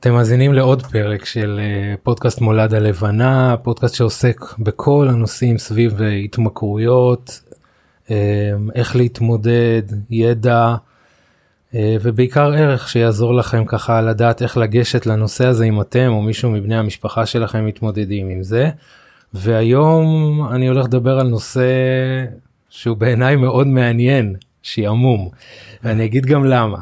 אתם מאזינים לעוד פרק של אה, פודקאסט מולד הלבנה, פודקאסט שעוסק בכל הנושאים סביב אה, התמכרויות, אה, איך להתמודד, ידע ובעיקר ערך שיעזור לכם ככה לדעת איך לגשת לנושא הזה אם אתם או מישהו מבני המשפחה שלכם מתמודדים עם זה. והיום אני הולך לדבר על נושא שהוא בעיניי מאוד מעניין, שעמום. ואני אגיד גם למה.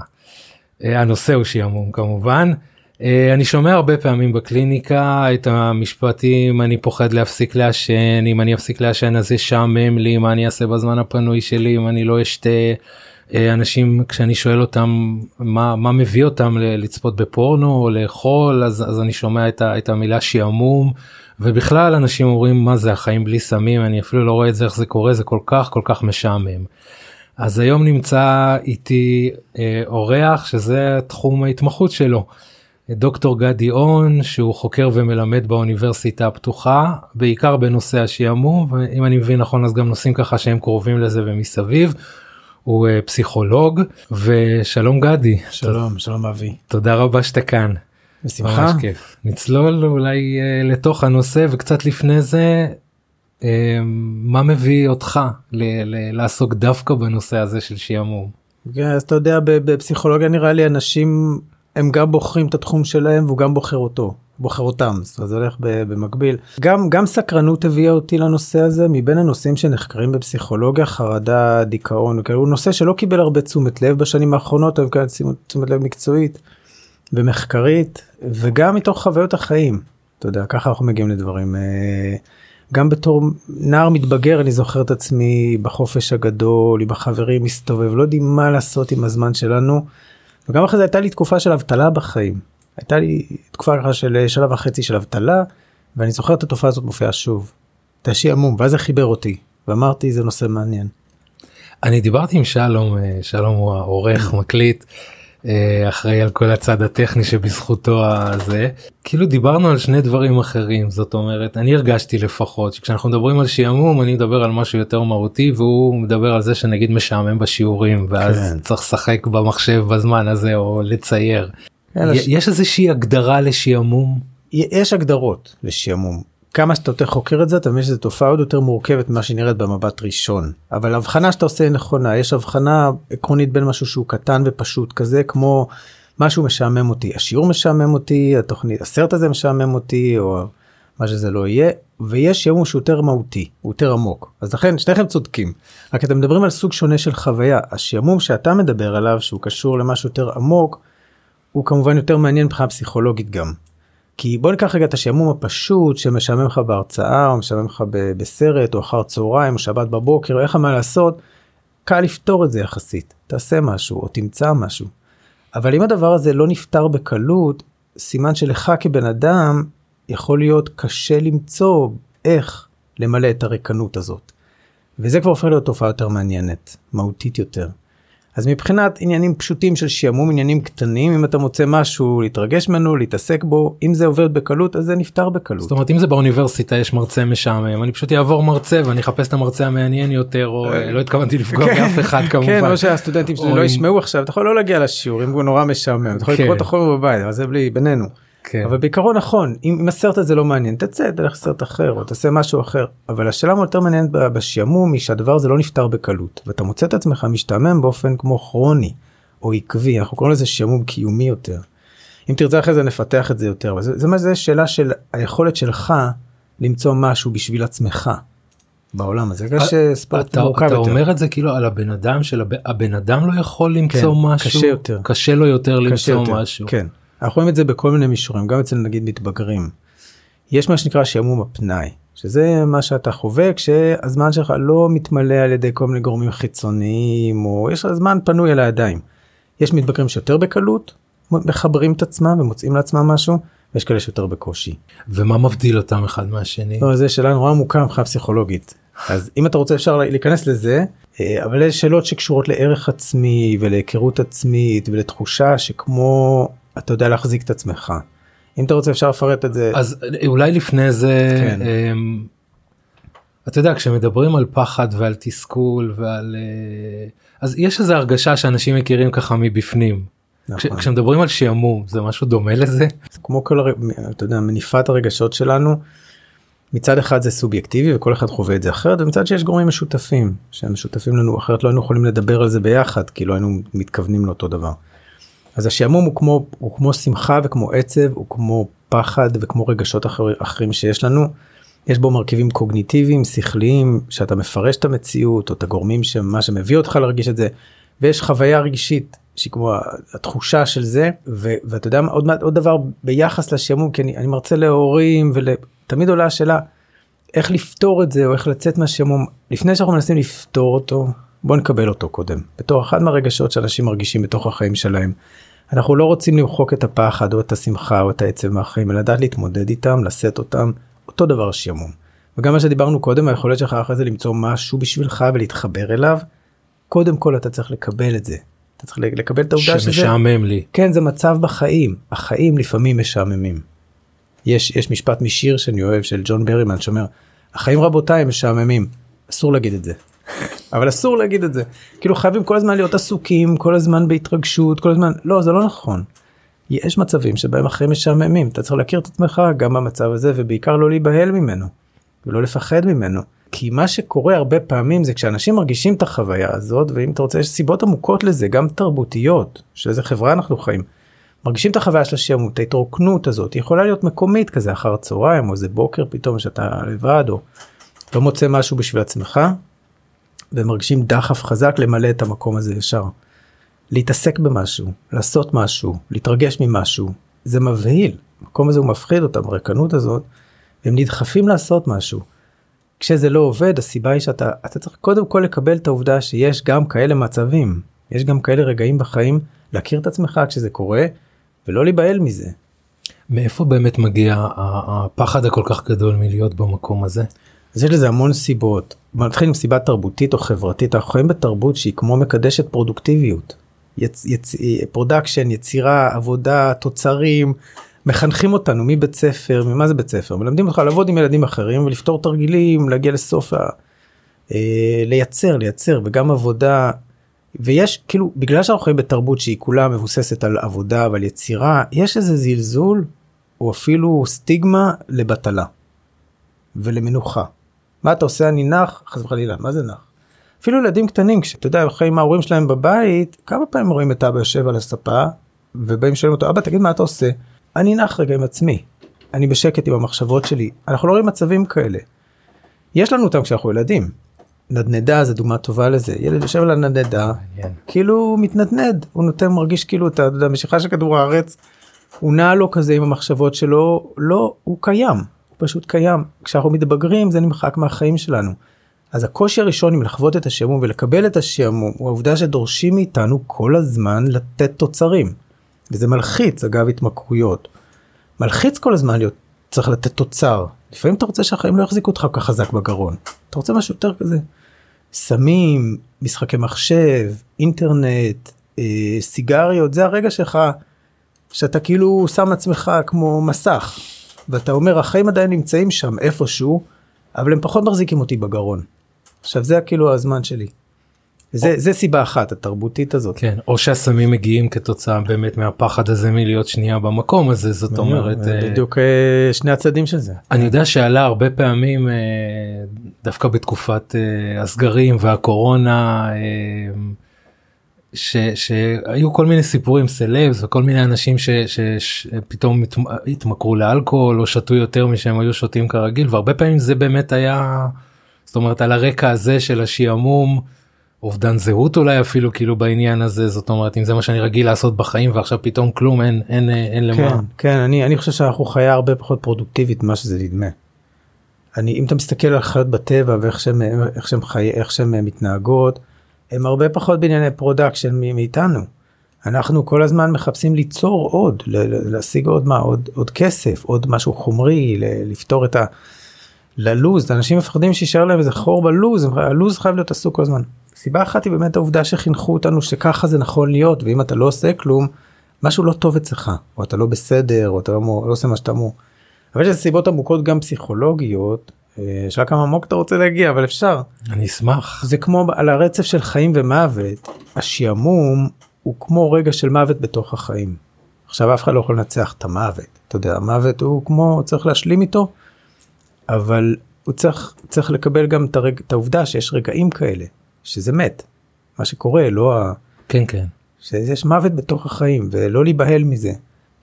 הנושא הוא שעמום כמובן. אה, אני שומע הרבה פעמים בקליניקה את המשפטים אני פוחד להפסיק לעשן אם אני אפסיק לעשן אז ישעמם לי מה אני אעשה בזמן הפנוי שלי אם אני לא אשתה. אה, אנשים כשאני שואל אותם מה מה מביא אותם לצפות בפורנו או לאכול אז אז אני שומע את, ה, את המילה שעמום ובכלל אנשים אומרים מה זה החיים בלי סמים אני אפילו לא רואה את זה איך זה קורה זה כל כך כל כך משעמם. אז היום נמצא איתי אה, אורח שזה תחום ההתמחות שלו. דוקטור גדי און שהוא חוקר ומלמד באוניברסיטה הפתוחה בעיקר בנושא השעמום ואם אני מבין נכון אז גם נושאים ככה שהם קרובים לזה ומסביב. הוא uh, פסיכולוג ושלום גדי. שלום ת... שלום אבי. תודה רבה שאתה כאן. בשמחה. ממש כיף. נצלול אולי uh, לתוך הנושא וקצת לפני זה uh, מה מביא אותך לעסוק דווקא בנושא הזה של שעמום. כן, אז אתה יודע בפסיכולוגיה נראה לי אנשים הם גם בוחרים את התחום שלהם והוא גם בוחר אותו. בוחר אותם זאת אומרת, זה הולך במקביל גם גם סקרנות הביאה אותי לנושא הזה מבין הנושאים שנחקרים בפסיכולוגיה חרדה דיכאון וכאילו הוא נושא שלא קיבל הרבה תשומת לב בשנים האחרונות אבל כאן תשומת לב מקצועית ומחקרית וגם מתוך חוויות החיים אתה יודע ככה אנחנו מגיעים לדברים אה, גם בתור נער מתבגר אני זוכר את עצמי בחופש הגדול עם החברים מסתובב לא יודעים מה לעשות עם הזמן שלנו. וגם אחרי זה הייתה לי תקופה של אבטלה בחיים. הייתה לי תקופה ככה של שנה וחצי של אבטלה, ואני זוכר את התופעה הזאת מופיעה שוב. את השעמום, ואז זה חיבר אותי, ואמרתי זה נושא מעניין. אני דיברתי עם שלום, אה, שלום הוא העורך, מקליט. אה, אחראי על כל הצד הטכני שבזכותו הזה כאילו דיברנו על שני דברים אחרים זאת אומרת אני הרגשתי לפחות שכשאנחנו מדברים על שעמום אני מדבר על משהו יותר מהותי והוא מדבר על זה שנגיד משעמם בשיעורים ואז כן. צריך לשחק במחשב בזמן הזה או לצייר. יש איזושהי הגדרה לשעמום? יש הגדרות לשעמום כמה שאתה יותר חוקר את זה אתה מבין שזו תופעה עוד יותר מורכבת ממה שנראית במבט ראשון. אבל הבחנה שאתה עושה היא נכונה. יש הבחנה עקרונית בין משהו שהוא קטן ופשוט כזה כמו משהו משעמם אותי. השיעור משעמם אותי התוכנית הסרט הזה משעמם אותי או מה שזה לא יהיה ויש שעמום שהוא יותר מהותי הוא יותר עמוק. אז לכן שניכם צודקים. רק אתם מדברים על סוג שונה של חוויה. השעמום שאתה מדבר עליו שהוא קשור למשהו יותר עמוק הוא כמובן יותר מעניין מבחינה פסיכולוגית גם כי בוא ניקח רגע את השעמום הפשוט שמשעמם לך בהרצאה או משעמם לך בסרט או אחר צהריים או שבת בבוקר או איך מה לעשות. קל לפתור את זה יחסית תעשה משהו או תמצא משהו. אבל אם הדבר הזה לא נפתר בקלות סימן שלך כבן אדם יכול להיות קשה למצוא איך למלא את הריקנות הזאת. וזה כבר הופך להיות תופעה יותר מעניינת מהותית יותר. אז מבחינת עניינים פשוטים של שעמום עניינים קטנים אם אתה מוצא משהו להתרגש ממנו להתעסק בו אם זה עובר בקלות אז זה נפתר בקלות. זאת אומרת אם זה באוניברסיטה יש מרצה משעמם אני פשוט אעבור מרצה ואני אחפש את המרצה המעניין יותר או אה, לא התכוונתי לפגוע כן. באף אחד כמובן. כן או שהסטודנטים שלי לא ישמעו עכשיו אתה יכול לא להגיע לשיעור אם הוא נורא משעמם אתה יכול לקרוא את החומר בבית אבל זה בלי בינינו. כן. אבל בעיקרון נכון אם, אם הסרט הזה לא מעניין תצא תלך לסרט אחר או תעשה משהו אחר אבל השאלה יותר מעניינת בשעמום היא שהדבר הזה לא נפתר בקלות ואתה מוצא את עצמך משתעמם באופן כמו כרוני או עקבי אנחנו קוראים לזה שעמום קיומי יותר. אם תרצה אחרי זה נפתח את זה יותר אבל זה, זה, זה שאלה של היכולת שלך למצוא משהו בשביל עצמך. בעולם הזה יש אה, ספורט מורכב יותר. אתה אומר את זה כאילו על הבן אדם של הבן אדם לא יכול למצוא כן, משהו קשה יותר קשה לו יותר קשה למצוא יותר, משהו כן אנחנו רואים את זה בכל מיני מישורים גם אצל נגיד מתבגרים. יש מה שנקרא שעמום הפנאי שזה מה שאתה חווה כשהזמן שלך לא מתמלא על ידי כל מיני גורמים חיצוניים או יש זמן פנוי על הידיים. יש מתבגרים שיותר בקלות מחברים את עצמם ומוצאים לעצמם משהו ויש כאלה שיותר בקושי. ומה מבדיל אותם אחד מהשני? לא, זה שאלה נורא עמוקה מבחינה פסיכולוגית. אז אם אתה רוצה אפשר להיכנס לזה אה, אבל יש שאלות שקשורות לערך עצמי ולהיכרות עצמית ולתחושה שכמו אתה יודע להחזיק את עצמך. אם אתה רוצה אפשר לפרט את זה. אז אולי לפני זה, כן. um, אתה יודע כשמדברים על פחד ועל תסכול ועל uh, אז יש איזה הרגשה שאנשים מכירים ככה מבפנים. כש- נכון. כשמדברים על שעמום זה משהו דומה לזה? כמו כל. אתה יודע מניפת הרגשות שלנו מצד אחד זה סובייקטיבי וכל אחד חווה את זה אחרת ומצד שיש גורמים משותפים שהם משותפים לנו אחרת לא היינו יכולים לדבר על זה ביחד כי לא היינו מתכוונים לאותו דבר. אז השעמום הוא כמו הוא כמו שמחה וכמו עצב הוא כמו פחד וכמו רגשות אחר, אחרים שיש לנו. יש בו מרכיבים קוגניטיביים שכליים שאתה מפרש את המציאות או את הגורמים שמה שמביא אותך להרגיש את זה ויש חוויה רגשית שהיא כמו התחושה של זה ו- ואתה יודע מה עוד עוד דבר ביחס לשעמום כי אני, אני מרצה להורים ותמיד עולה השאלה איך לפתור את זה או איך לצאת מהשעמום לפני שאנחנו מנסים לפתור אותו בוא נקבל אותו קודם בתור אחד מהרגשות שאנשים מרגישים בתוך החיים שלהם. אנחנו לא רוצים למחוק את הפחד או את השמחה או את העצב מהחיים אלא לדעת להתמודד איתם לשאת אותם אותו דבר השעמום. וגם מה שדיברנו קודם היכולת שלך אחרי זה למצוא משהו בשבילך ולהתחבר אליו. קודם כל אתה צריך לקבל את זה. אתה צריך לקבל את העובדה שזה שמשעמם לי. כן זה מצב בחיים החיים לפעמים משעממים. יש יש משפט משיר שאני אוהב של ג'ון ברימן שאומר החיים רבותיי הם משעממים אסור להגיד את זה. אבל אסור להגיד את זה כאילו חייבים כל הזמן להיות עסוקים כל הזמן בהתרגשות כל הזמן לא זה לא נכון. יש מצבים שבהם החיים משעממים אתה צריך להכיר את עצמך גם במצב הזה ובעיקר לא להיבהל ממנו ולא לפחד ממנו. כי מה שקורה הרבה פעמים זה כשאנשים מרגישים את החוויה הזאת ואם אתה רוצה יש סיבות עמוקות לזה גם תרבותיות של איזה חברה אנחנו חיים. מרגישים את החוויה של השעמום את ההתרוקנות הזאת היא יכולה להיות מקומית כזה אחר הצהריים או איזה בוקר פתאום שאתה לבד או לא מוצא משהו בשביל עצמך. ומרגישים דחף חזק למלא את המקום הזה ישר. להתעסק במשהו לעשות משהו להתרגש ממשהו זה מבהיל המקום הזה הוא מפחיד אותם הריקנות הזאת. הם נדחפים לעשות משהו. כשזה לא עובד הסיבה היא שאתה אתה צריך קודם כל לקבל את העובדה שיש גם כאלה מצבים יש גם כאלה רגעים בחיים להכיר את עצמך כשזה קורה ולא להיבהל מזה. מאיפה באמת מגיע הפחד הכל כך גדול מלהיות במקום הזה? אז יש לזה המון סיבות. נתחיל עם סיבה תרבותית או חברתית אנחנו חיים בתרבות שהיא כמו מקדשת פרודוקטיביות. יצ... יצ... production יצירה עבודה תוצרים מחנכים אותנו מבית ספר ממה זה בית ספר מלמדים אותך לעבוד עם ילדים אחרים ולפתור תרגילים להגיע לסוף ה... אה, לייצר לייצר וגם עבודה ויש כאילו בגלל שאנחנו חיים בתרבות שהיא כולה מבוססת על עבודה ועל יצירה יש איזה זלזול או אפילו סטיגמה לבטלה ולמנוחה. מה אתה עושה אני נח חס וחלילה מה זה נח. אפילו ילדים קטנים כשאתה יודע חיים עם ההורים שלהם בבית כמה פעמים רואים את אבא יושב על הספה ובאים שואלים אותו אבא תגיד מה אתה עושה אני נח רגע עם עצמי אני בשקט עם המחשבות שלי אנחנו לא רואים מצבים כאלה. יש לנו אותם כשאנחנו ילדים. נדנדה זה דוגמה טובה לזה ילד יושב על הנדנדה. כאילו הוא מתנדנד הוא נותן מרגיש כאילו אתה יודע משיכה של כדור הארץ הוא נע לו כזה עם המחשבות שלו לא הוא קיים פשוט קיים כשאנחנו מתבגרים זה נמחק מהחיים שלנו. אז הקושי הראשון עם לחוות את השעמום ולקבל את השעמום הוא העובדה שדורשים מאיתנו כל הזמן לתת תוצרים. וזה מלחיץ אגב התמכרויות. מלחיץ כל הזמן להיות צריך לתת תוצר לפעמים אתה רוצה שהחיים לא יחזיקו אותך כל כך חזק בגרון אתה רוצה משהו יותר כזה. סמים משחקי מחשב אינטרנט אה, סיגריות זה הרגע שלך שאתה כאילו שם עצמך כמו מסך ואתה אומר החיים עדיין נמצאים שם איפשהו אבל הם פחות מחזיקים אותי בגרון. עכשיו זה כאילו הזמן שלי. זה, זה סיבה אחת התרבותית הזאת. כן או שהסמים מגיעים כתוצאה באמת מהפחד הזה מלהיות שנייה במקום הזה זאת אומרת אה, בדיוק אה, שני הצדדים של זה. אני יודע שעלה הרבה פעמים אה, דווקא בתקופת אה, הסגרים והקורונה אה, ש, שהיו כל מיני סיפורים סלבס וכל מיני אנשים שפתאום התמכרו לאלכוהול או שתו יותר משהם היו שותים כרגיל והרבה פעמים זה באמת היה זאת אומרת על הרקע הזה של השעמום אובדן זהות אולי אפילו כאילו בעניין הזה זאת אומרת אם זה מה שאני רגיל לעשות בחיים ועכשיו פתאום כלום אין אין אין למה. כן, כן אני, אני חושב שאנחנו חיה הרבה פחות פרודוקטיבית ממה שזה נדמה. אני אם אתה מסתכל על חיות בטבע ואיך שהם איך שהם חי, איך שהם מתנהגות הם הרבה פחות בענייני production מאיתנו. אנחנו כל הזמן מחפשים ליצור עוד להשיג עוד מה עוד עוד כסף עוד משהו חומרי לפתור את ה... ללוז אנשים מפחדים שישאר להם איזה חור בלוז הלוז חייב להיות עסוק כל הזמן. סיבה אחת היא באמת העובדה שחינכו אותנו שככה זה נכון להיות ואם אתה לא עושה כלום משהו לא טוב אצלך או אתה לא בסדר או אתה לא, לא עושה מה שאתה אמור. אבל יש סיבות עמוקות גם פסיכולוגיות שאלה כמה עמוק אתה רוצה להגיע אבל אפשר. אני אשמח. זה כמו על הרצף של חיים ומוות השעמום הוא כמו רגע של מוות בתוך החיים. עכשיו אף אחד לא יכול לנצח את המוות, אתה יודע, המוות הוא כמו, צריך להשלים איתו, אבל הוא צריך, צריך לקבל גם את, הרג, את העובדה שיש רגעים כאלה, שזה מת, מה שקורה, לא ה... כן, כן. שיש מוות בתוך החיים, ולא להיבהל מזה,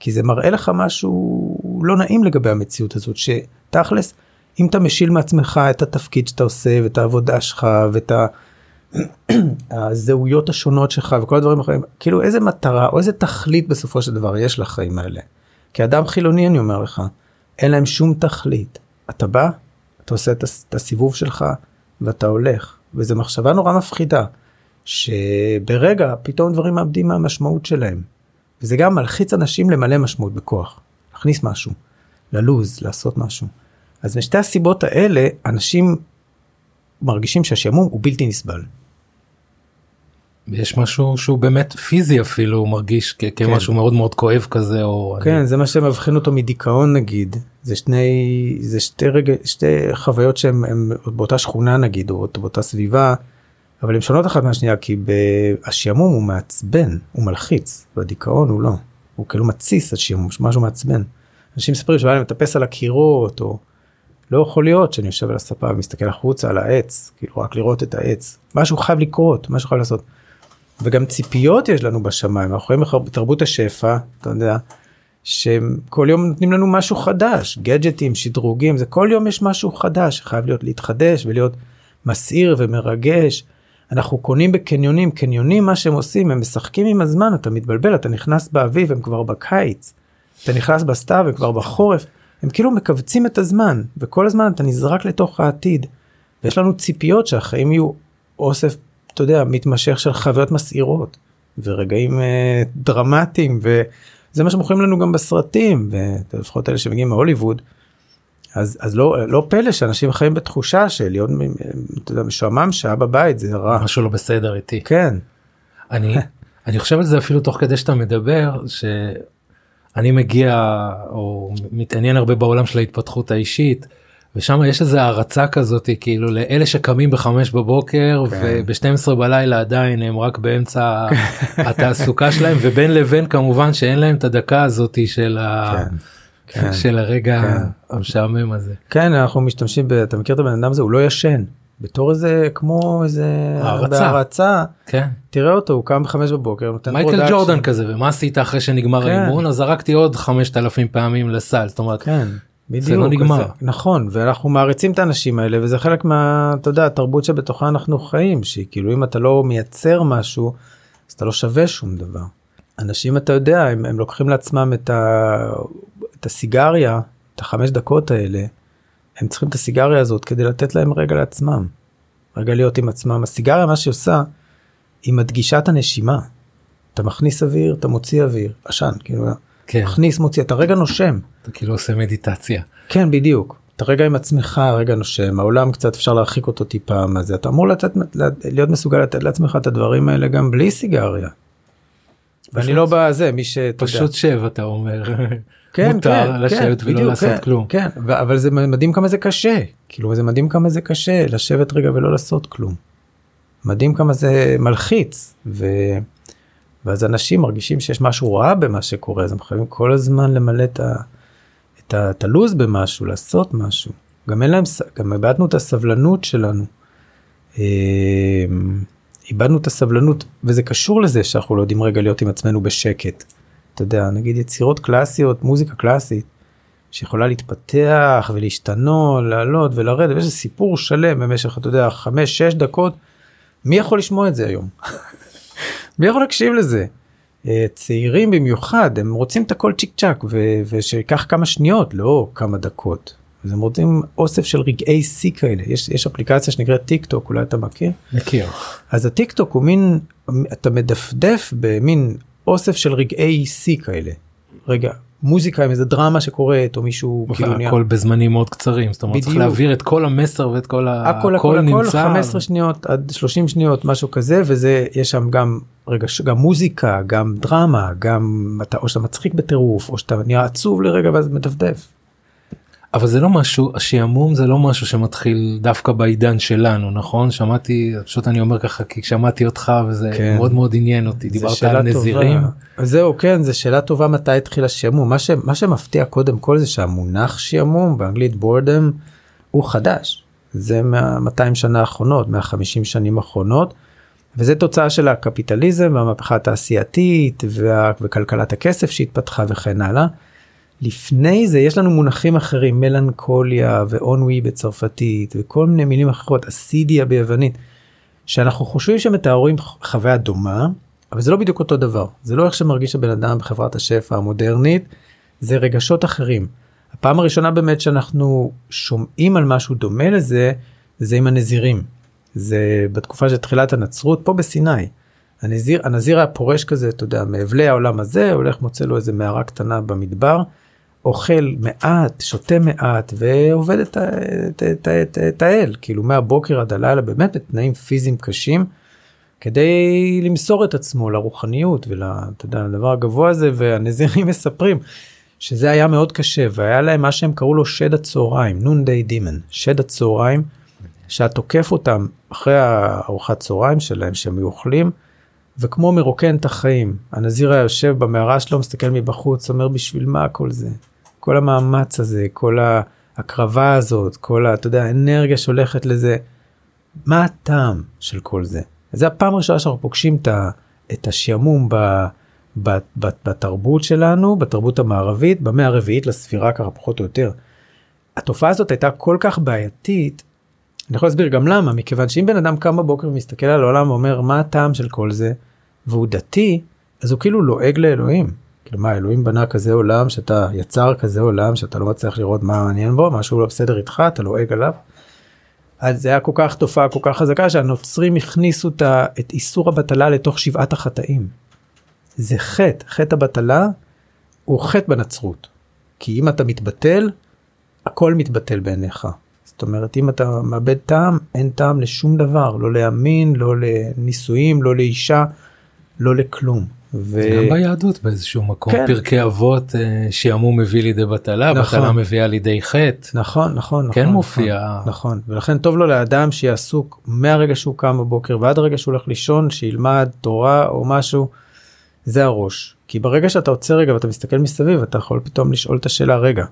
כי זה מראה לך משהו לא נעים לגבי המציאות הזאת, שתכלס, אם אתה משיל מעצמך את התפקיד שאתה עושה, ואת העבודה שלך, ואת. הזהויות השונות שלך וכל הדברים האחרים, כאילו איזה מטרה או איזה תכלית בסופו של דבר יש לחיים האלה. כאדם חילוני אני אומר לך, אין להם שום תכלית. אתה בא, אתה עושה את הסיבוב שלך ואתה הולך, וזו מחשבה נורא מפחידה, שברגע פתאום דברים מאבדים מהמשמעות שלהם. וזה גם מלחיץ אנשים למלא משמעות בכוח, להכניס משהו, ללוז, לעשות משהו. אז משתי הסיבות האלה, אנשים מרגישים שהשעמום הוא בלתי נסבל. יש משהו שהוא באמת פיזי אפילו הוא מרגיש כ- כמשהו מאוד מאוד כואב כזה או כן אני... זה מה שמבחין אותו מדיכאון נגיד זה שני זה שתי רגע שתי חוויות שהם הם באותה שכונה נגיד או באותה סביבה אבל הן שונות אחת מהשנייה כי השעמום הוא מעצבן הוא מלחיץ והדיכאון הוא לא הוא כאילו מתסיס השעמום משהו מעצבן. אנשים מספרים שבא להם מטפס על הקירות או לא יכול להיות שאני יושב על הספה ומסתכל החוצה על העץ כאילו רק לראות את העץ משהו חייב לקרות משהו חייב לעשות. וגם ציפיות יש לנו בשמיים אנחנו רואים בתרבות השפע אתה יודע שכל יום נותנים לנו משהו חדש גדג'טים שדרוגים זה כל יום יש משהו חדש חייב להיות להתחדש ולהיות מסעיר ומרגש. אנחנו קונים בקניונים קניונים מה שהם עושים הם משחקים עם הזמן אתה מתבלבל אתה נכנס באביב הם כבר בקיץ אתה נכנס בסתיו וכבר בחורף הם כאילו מכווצים את הזמן וכל הזמן אתה נזרק לתוך העתיד. ויש לנו ציפיות שהחיים יהיו אוסף אתה יודע, מתמשך של חוויות מסעירות ורגעים אה, דרמטיים וזה מה שמוכרים לנו גם בסרטים ולפחות אלה שמגיעים מהוליווד. אז, אז לא, לא פלא שאנשים חיים בתחושה של להיות יודע, משועמם שעה בבית זה רע. משהו לא בסדר איתי. כן. אני, אני חושב על זה אפילו תוך כדי שאתה מדבר שאני מגיע או מתעניין הרבה בעולם של ההתפתחות האישית. ושם יש איזה הערצה כזאת כאילו לאלה שקמים בחמש בבוקר כן. וב-12 בלילה עדיין הם רק באמצע התעסוקה שלהם ובין לבין כמובן שאין להם את הדקה הזאתי של, ה... כן, כן, של הרגע כן. המשעמם הזה. כן אנחנו משתמשים ב... אתה מכיר את הבן אדם הזה הוא לא ישן בתור איזה כמו איזה הערצה. הערצה כן. תראה אותו הוא קם בחמש בבוקר מייקל ג'ורדן כזה ומה עשית אחרי שנגמר כן. האימון אז זרקתי עוד 5,000 פעמים לסל זאת אומרת. כן. בדיוק, זה לא נגמר. זה, נכון ואנחנו מעריצים את האנשים האלה וזה חלק מה אתה יודע התרבות שבתוכה אנחנו חיים שהיא כאילו אם אתה לא מייצר משהו אז אתה לא שווה שום דבר. אנשים אתה יודע הם, הם לוקחים לעצמם את, ה, את הסיגריה את החמש דקות האלה הם צריכים את הסיגריה הזאת כדי לתת להם רגע לעצמם. רגע להיות עם עצמם הסיגריה מה שהיא עושה היא מדגישה את הנשימה. אתה מכניס אוויר אתה מוציא אוויר עשן כאילו כן. מכניס מוציא אתה רגע נושם. אתה כאילו עושה מדיטציה. כן בדיוק. אתה רגע עם עצמך רגע נושם העולם קצת אפשר להרחיק אותו טיפה מה זה אתה אמור לתת להיות מסוגל לתת לעצמך את הדברים האלה גם בלי סיגריה. ואני לא בזה מי ש... פשוט שב אתה אומר. כן, מותר כן, לשבת כן, ולא בדיוק, לעשות כן, כלום. כן, אבל זה מדהים כמה זה קשה. כאילו זה מדהים כמה זה קשה לשבת רגע ולא לעשות כלום. מדהים כמה זה מלחיץ. ו... ואז אנשים מרגישים שיש משהו רע במה שקורה אז הם חייבים כל הזמן למלא את, ה, את, ה, את הלוז במשהו לעשות משהו גם אין להם גם איבדנו את הסבלנות שלנו. אמ, איבדנו את הסבלנות וזה קשור לזה שאנחנו לא יודעים רגע להיות עם עצמנו בשקט. אתה יודע נגיד יצירות קלאסיות מוזיקה קלאסית שיכולה להתפתח ולהשתנות לעלות ולרדת ויש סיפור שלם במשך אתה יודע חמש שש דקות מי יכול לשמוע את זה היום. מי יכול להקשיב לזה? אה, צעירים במיוחד הם רוצים את הכל צ'יק צ'אק ושיקח כמה שניות לא כמה דקות. אז הם רוצים אוסף של רגעי שיא כאלה יש יש אפליקציה שנקראת טיק טוק אולי אתה מכיר? מכיר. אז הטיק טוק הוא מין אתה מדפדף במין אוסף של רגעי שיא כאלה. רגע מוזיקה עם איזה דרמה שקורית או מישהו כאילו נהיה הכל בזמנים מאוד קצרים זאת אומרת צריך להעביר את כל המסר ואת כל הכל הכל הכל 15 שניות עד 30 שניות משהו כזה וזה יש שם גם רגע גם מוזיקה גם דרמה גם אתה או שאתה מצחיק בטירוף או שאתה נהיה עצוב לרגע ואז מדפדף. אבל זה לא משהו השעמום זה לא משהו שמתחיל דווקא בעידן שלנו נכון שמעתי פשוט אני אומר ככה כי שמעתי אותך וזה כן. מאוד מאוד עניין אותי דיברת על נזירים. טובה. זהו כן זה שאלה טובה מתי התחיל השעמום מה, ש, מה שמפתיע קודם כל זה שהמונח שעמום באנגלית בורדם הוא חדש זה מה 200 שנה האחרונות 150 שנים האחרונות. וזה תוצאה של הקפיטליזם והמהפכה התעשייתית וה, וכלכלת הכסף שהתפתחה וכן הלאה. לפני זה יש לנו מונחים אחרים מלנכוליה ואונווי בצרפתית וכל מיני מילים אחרות אסידיה ביוונית שאנחנו חושבים שמתארים חוויה דומה אבל זה לא בדיוק אותו דבר זה לא איך שמרגיש הבן אדם בחברת השפע המודרנית זה רגשות אחרים. הפעם הראשונה באמת שאנחנו שומעים על משהו דומה לזה זה עם הנזירים זה בתקופה של תחילת הנצרות פה בסיני. הנזיר הנזיר היה פורש כזה אתה יודע מאבלי העולם הזה הולך מוצא לו איזה מערה קטנה במדבר אוכל מעט שותה מעט ועובד את, את, את, את, את האל. כאילו מהבוקר עד הלילה באמת בתנאים פיזיים קשים כדי למסור את עצמו לרוחניות ולדבר הגבוה הזה והנזירים מספרים שזה היה מאוד קשה והיה להם מה שהם קראו לו שד הצהריים נון דיי דימן. שד הצהריים שאת תוקף אותם אחרי הארוחת צהריים שלהם שהם אוכלים וכמו מרוקן את החיים. הנזיר היה יושב במערה שלו מסתכל מבחוץ אומר בשביל מה כל זה כל המאמץ הזה כל ההקרבה הזאת כל ה- אתה יודע האנרגיה שהולכת לזה מה הטעם של כל זה זה הפעם הראשונה שאנחנו פוגשים את, את השעמום ב, בתרבות שלנו בתרבות המערבית במאה הרביעית לספירה ככה פחות או יותר. התופעה הזאת הייתה כל כך בעייתית אני יכול להסביר גם למה מכיוון שאם בן אדם קם בבוקר ומסתכל על העולם ואומר מה הטעם של כל זה והוא דתי אז הוא כאילו לועג לאלוהים. כאילו מה אלוהים בנה כזה עולם שאתה יצר כזה עולם שאתה לא מצליח לראות מה מעניין בו משהו לא בסדר איתך אתה לועג עליו. אז זה היה כל כך תופעה כל כך חזקה שהנוצרים הכניסו את איסור הבטלה לתוך שבעת החטאים. זה חטא חטא הבטלה הוא חטא בנצרות. כי אם אתה מתבטל הכל מתבטל בעיניך. זאת אומרת אם אתה מאבד טעם אין טעם לשום דבר לא להאמין לא לנישואים לא לאישה לא לכלום. ו... גם ביהדות באיזשהו מקום כן. פרקי אבות אה, שעמום מביא לידי בטלה נכון. בטלה מביאה לידי חטא. נכון נכון כן נכון, מופיע. נכון, נכון ולכן טוב לו לאדם שיהיה עסוק מהרגע שהוא קם בבוקר ועד הרגע שהוא הולך לישון שילמד תורה או משהו. זה הראש כי ברגע שאתה עוצר רגע ואתה מסתכל מסביב אתה יכול פתאום לשאול את השאלה רגע.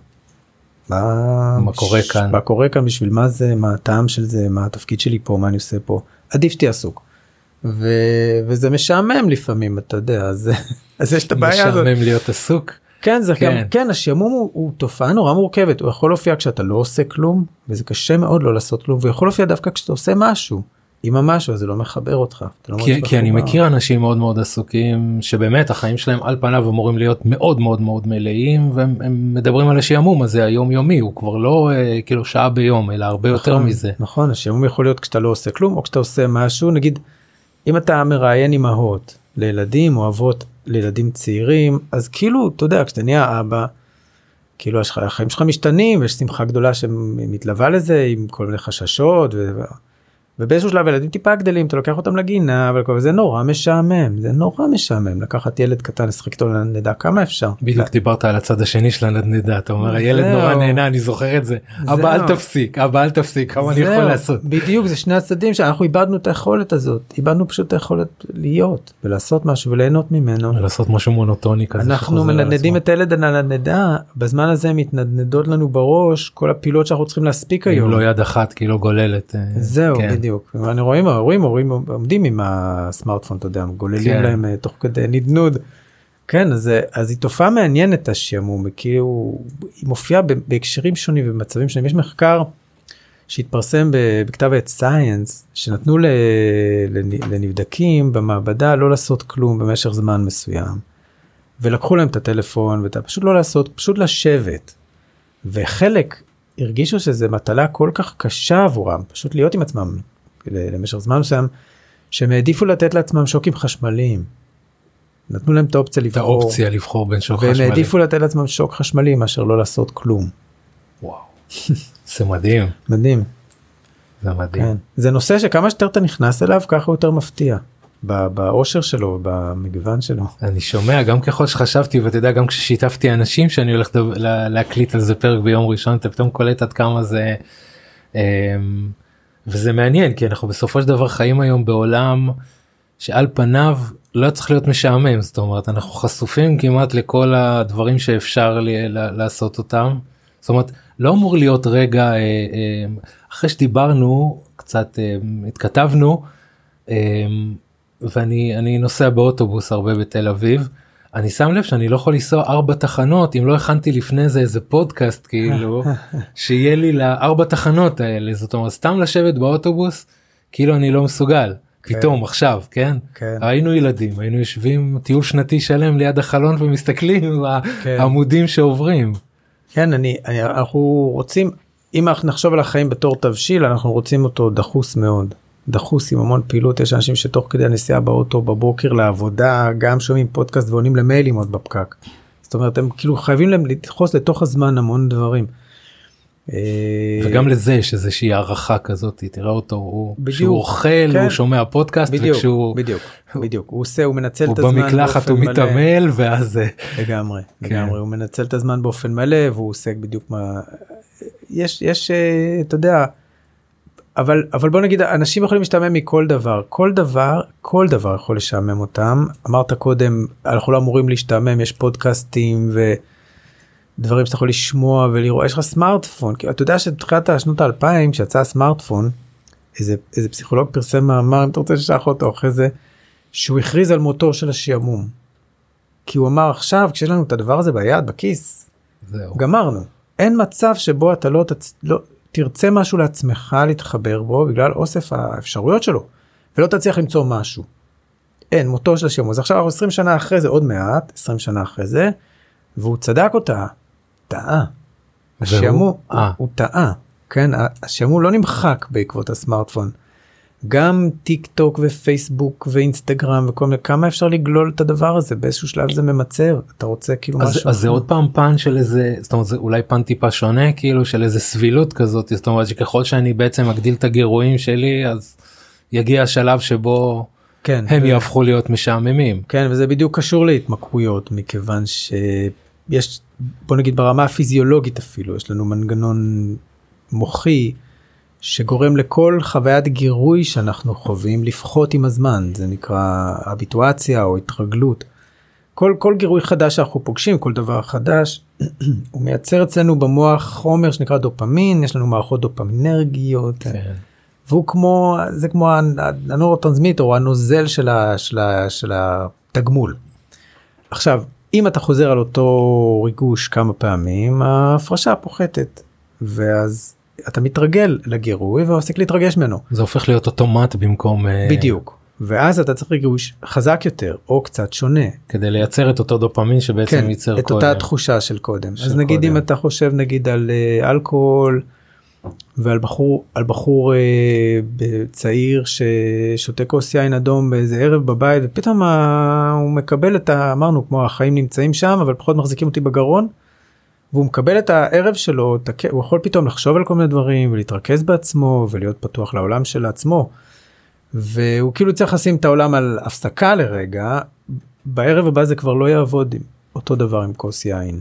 מה, מה קורה כאן? מה קורה כאן בשביל מה זה מה הטעם של זה מה התפקיד שלי פה מה אני עושה פה עדיף שתהיה עסוק. ו... וזה משעמם לפעמים אתה יודע אז, אז יש את הבעיה הזאת. משעמם להיות עסוק. כן זה כן. גם כן השעמום הוא, הוא תופעה נורא מורכבת הוא יכול להופיע כשאתה לא עושה כלום וזה קשה מאוד לא לעשות כלום ויכול להופיע דווקא כשאתה עושה משהו. עם המשהו הזה לא מחבר אותך. לא כי, כי אני. מכיר אנשים מאוד מאוד עסוקים שבאמת החיים שלהם על פניו אמורים להיות מאוד מאוד מאוד מלאים והם הם מדברים על השעמום הזה היום יומי הוא כבר לא אה, כאילו שעה ביום אלא הרבה יותר נכון, מזה. נכון השעמום יכול להיות כשאתה לא עושה כלום או כשאתה עושה משהו נגיד אם אתה מראיין אמהות לילדים או אבות לילדים צעירים אז כאילו אתה יודע כשאתה נהיה אבא. כאילו יש החיים שלך משתנים ויש שמחה גדולה שמתלווה לזה עם כל מיני חששות ו... ובאיזשהו שלב ילדים טיפה גדלים אתה לוקח אותם לגינה אבל זה נורא משעמם זה נורא משעמם לקחת ילד קטן לשחק איתו נדע כמה אפשר. בדיוק דיברת על הצד השני של הנדנדה אתה אומר הילד. נורא נהנה אני זוכר את זה אבא אל. תפסיק אבא אל תפסיק כמה אני יכול לעשות. בדיוק זה שני הצדדים שאנחנו איבדנו את היכולת הזאת איבדנו פשוט את היכולת להיות ולעשות משהו וליהנות ממנו. לעשות משהו מונוטוני כזה. אנחנו מנדנדים. את הילד על הנדנדה בזמן הזה מתנדנדות לנו בראש כל הפעילות שאנחנו צריכים להספיק היום. לא יד אחת כי לא גוללת. אה, זהו כן. בדיוק ואני רואים ההורים הורים עומדים עם הסמארטפון אתה יודע גוללים כן. להם אה, תוך כדי נדנוד. כן אז זה- אז היא תופעה מעניינת השעמום כי הוא היא מופיעה בהקשרים שונים ובמצבים שונים יש מחקר שהתפרסם בכתב עת סייאנס שנתנו לנבדקים במעבדה לא לעשות כלום במשך זמן מסוים. ולקחו להם את הטלפון ואתה פשוט לא לעשות פשוט לשבת. וחלק הרגישו שזה מטלה כל כך קשה עבורם פשוט להיות עם עצמם למשך זמן מסוים שהם העדיפו לתת לעצמם שוקים חשמליים. נתנו להם את האופציה את לבחור האופציה לבחור בין שוק והם חשמלי. העדיפו לתת לעצמם שוק חשמלי מאשר לא לעשות כלום. וואו. זה מדהים. מדהים. זה מדהים. כן. זה נושא שכמה שיותר אתה נכנס אליו ככה הוא יותר מפתיע. באושר שלו במגוון שלו. אני שומע גם ככל שחשבתי ואתה יודע גם כששיתפתי אנשים שאני הולך לה- להקליט על זה פרק ביום ראשון אתה פתאום קולט עד כמה זה אמ, וזה מעניין כי אנחנו בסופו של דבר חיים היום בעולם שעל פניו לא צריך להיות משעמם זאת אומרת אנחנו חשופים כמעט לכל הדברים שאפשר לי, ל- לעשות אותם. זאת אומרת לא אמור להיות רגע אה, אה, אחרי שדיברנו קצת אה, התכתבנו ואני אני נוסע באוטובוס הרבה בתל אביב. אני שם לב שאני לא יכול לנסוע ארבע תחנות אם לא הכנתי לפני זה איזה פודקאסט כאילו שיהיה לי לארבע תחנות האלה זאת אומרת סתם לשבת באוטובוס כאילו אני לא מסוגל פתאום עכשיו כן כן. היינו ילדים היינו יושבים טיול שנתי שלם ליד החלון ומסתכלים כן. העמודים שעוברים. כן, אני, אני, אנחנו רוצים, אם אנחנו נחשוב על החיים בתור תבשיל, אנחנו רוצים אותו דחוס מאוד. דחוס עם המון פעילות, יש אנשים שתוך כדי הנסיעה באוטו בבוקר לעבודה, גם שומעים פודקאסט ועונים למיילים עוד בפקק. זאת אומרת, הם כאילו חייבים להם לדחוס לתוך הזמן המון דברים. אה, וגם לזה יש איזושהי הערכה כזאת תראה אותו הוא בדיוק, כשהוא אוכל כן. הוא שומע פודקאסט בדיוק, וכשהוא בדיוק, בדיוק, הוא עושה, הוא מנצל הוא את הזמן במקלחת הוא באופן מלא. מתעמל ואז אה, לגמרי, כן. לגמרי, הוא מנצל את הזמן באופן מלא והוא עוסק בדיוק מה... יש, יש, אה, אתה יודע, אבל, אבל בוא נגיד, אנשים יכולים להשתעמם מכל דבר, כל דבר, כל דבר יכול לשעמם אותם. אמרת קודם, אנחנו לא אמורים להשתעמם, יש פודקאסטים ודברים שאתה יכול לשמוע ולראות, יש לך סמארטפון, כי אתה יודע שבתחילת השנות האלפיים, כשיצא הסמארטפון, איזה, איזה פסיכולוג פרסם מאמר, אם אתה רוצה לשלח אותו אחרי זה, שהוא הכריז על מותו של השעמום. כי הוא אמר עכשיו כשיש לנו את הדבר הזה ביד בכיס זהו. גמרנו אין מצב שבו אתה לא, תצ... לא תרצה משהו לעצמך להתחבר בו בגלל אוסף האפשרויות שלו ולא תצליח למצוא משהו. אין מותו של השעמום אז עכשיו אנחנו 20 שנה אחרי זה עוד מעט 20 שנה אחרי זה והוא צדק אותה טעה. השעמום אה. הוא, הוא טעה כן השעמום לא נמחק בעקבות הסמארטפון. גם טיק טוק ופייסבוק ואינסטגרם וכל מיני כמה אפשר לגלול את הדבר הזה באיזשהו שלב זה ממצר אתה רוצה כאילו אז, משהו אז זה. עוד פעם פן של איזה זאת אומרת זה אולי פן טיפה שונה כאילו של איזה סבילות כזאת זאת אומרת שככל שאני בעצם מגדיל את הגירויים שלי אז יגיע השלב שבו כן הם ו- יהפכו להיות משעממים. כן וזה בדיוק קשור להתמכרויות מכיוון שיש בוא נגיד ברמה הפיזיולוגית אפילו יש לנו מנגנון מוחי שגורם לכל חוויית גירוי שאנחנו חווים לפחות עם הזמן זה נקרא אביטואציה או התרגלות. כל כל גירוי חדש שאנחנו פוגשים כל דבר חדש הוא מייצר אצלנו במוח חומר שנקרא דופמין יש לנו מערכות דופמינרגיות כן. והוא כמו זה כמו הנ- הנורוטרנסמיטר או הנוזל של, ה, של, ה, של התגמול. עכשיו אם אתה חוזר על אותו ריגוש כמה פעמים ההפרשה פוחתת ואז אתה מתרגל לגירוי ומפסיק להתרגש ממנו זה הופך להיות אוטומט במקום אה, בדיוק ואז אתה צריך ריגוש חזק יותר או קצת שונה כדי לייצר את אותו דופמין שבעצם כן, ייצר את קודם. אותה תחושה של קודם. של אז נגיד קודם. אם אתה חושב נגיד על אה, אלכוהול ועל בחור על בחור אה, צעיר ששותה כוס יין אדום באיזה ערב בבית ופתאום ה- הוא מקבל את ה... אמרנו כמו החיים נמצאים שם אבל פחות מחזיקים אותי בגרון. והוא מקבל את הערב שלו הוא יכול פתאום לחשוב על כל מיני דברים ולהתרכז בעצמו ולהיות פתוח לעולם של עצמו. והוא כאילו צריך לשים את העולם על הפסקה לרגע בערב הבא זה כבר לא יעבוד עם אותו דבר עם כוס יין.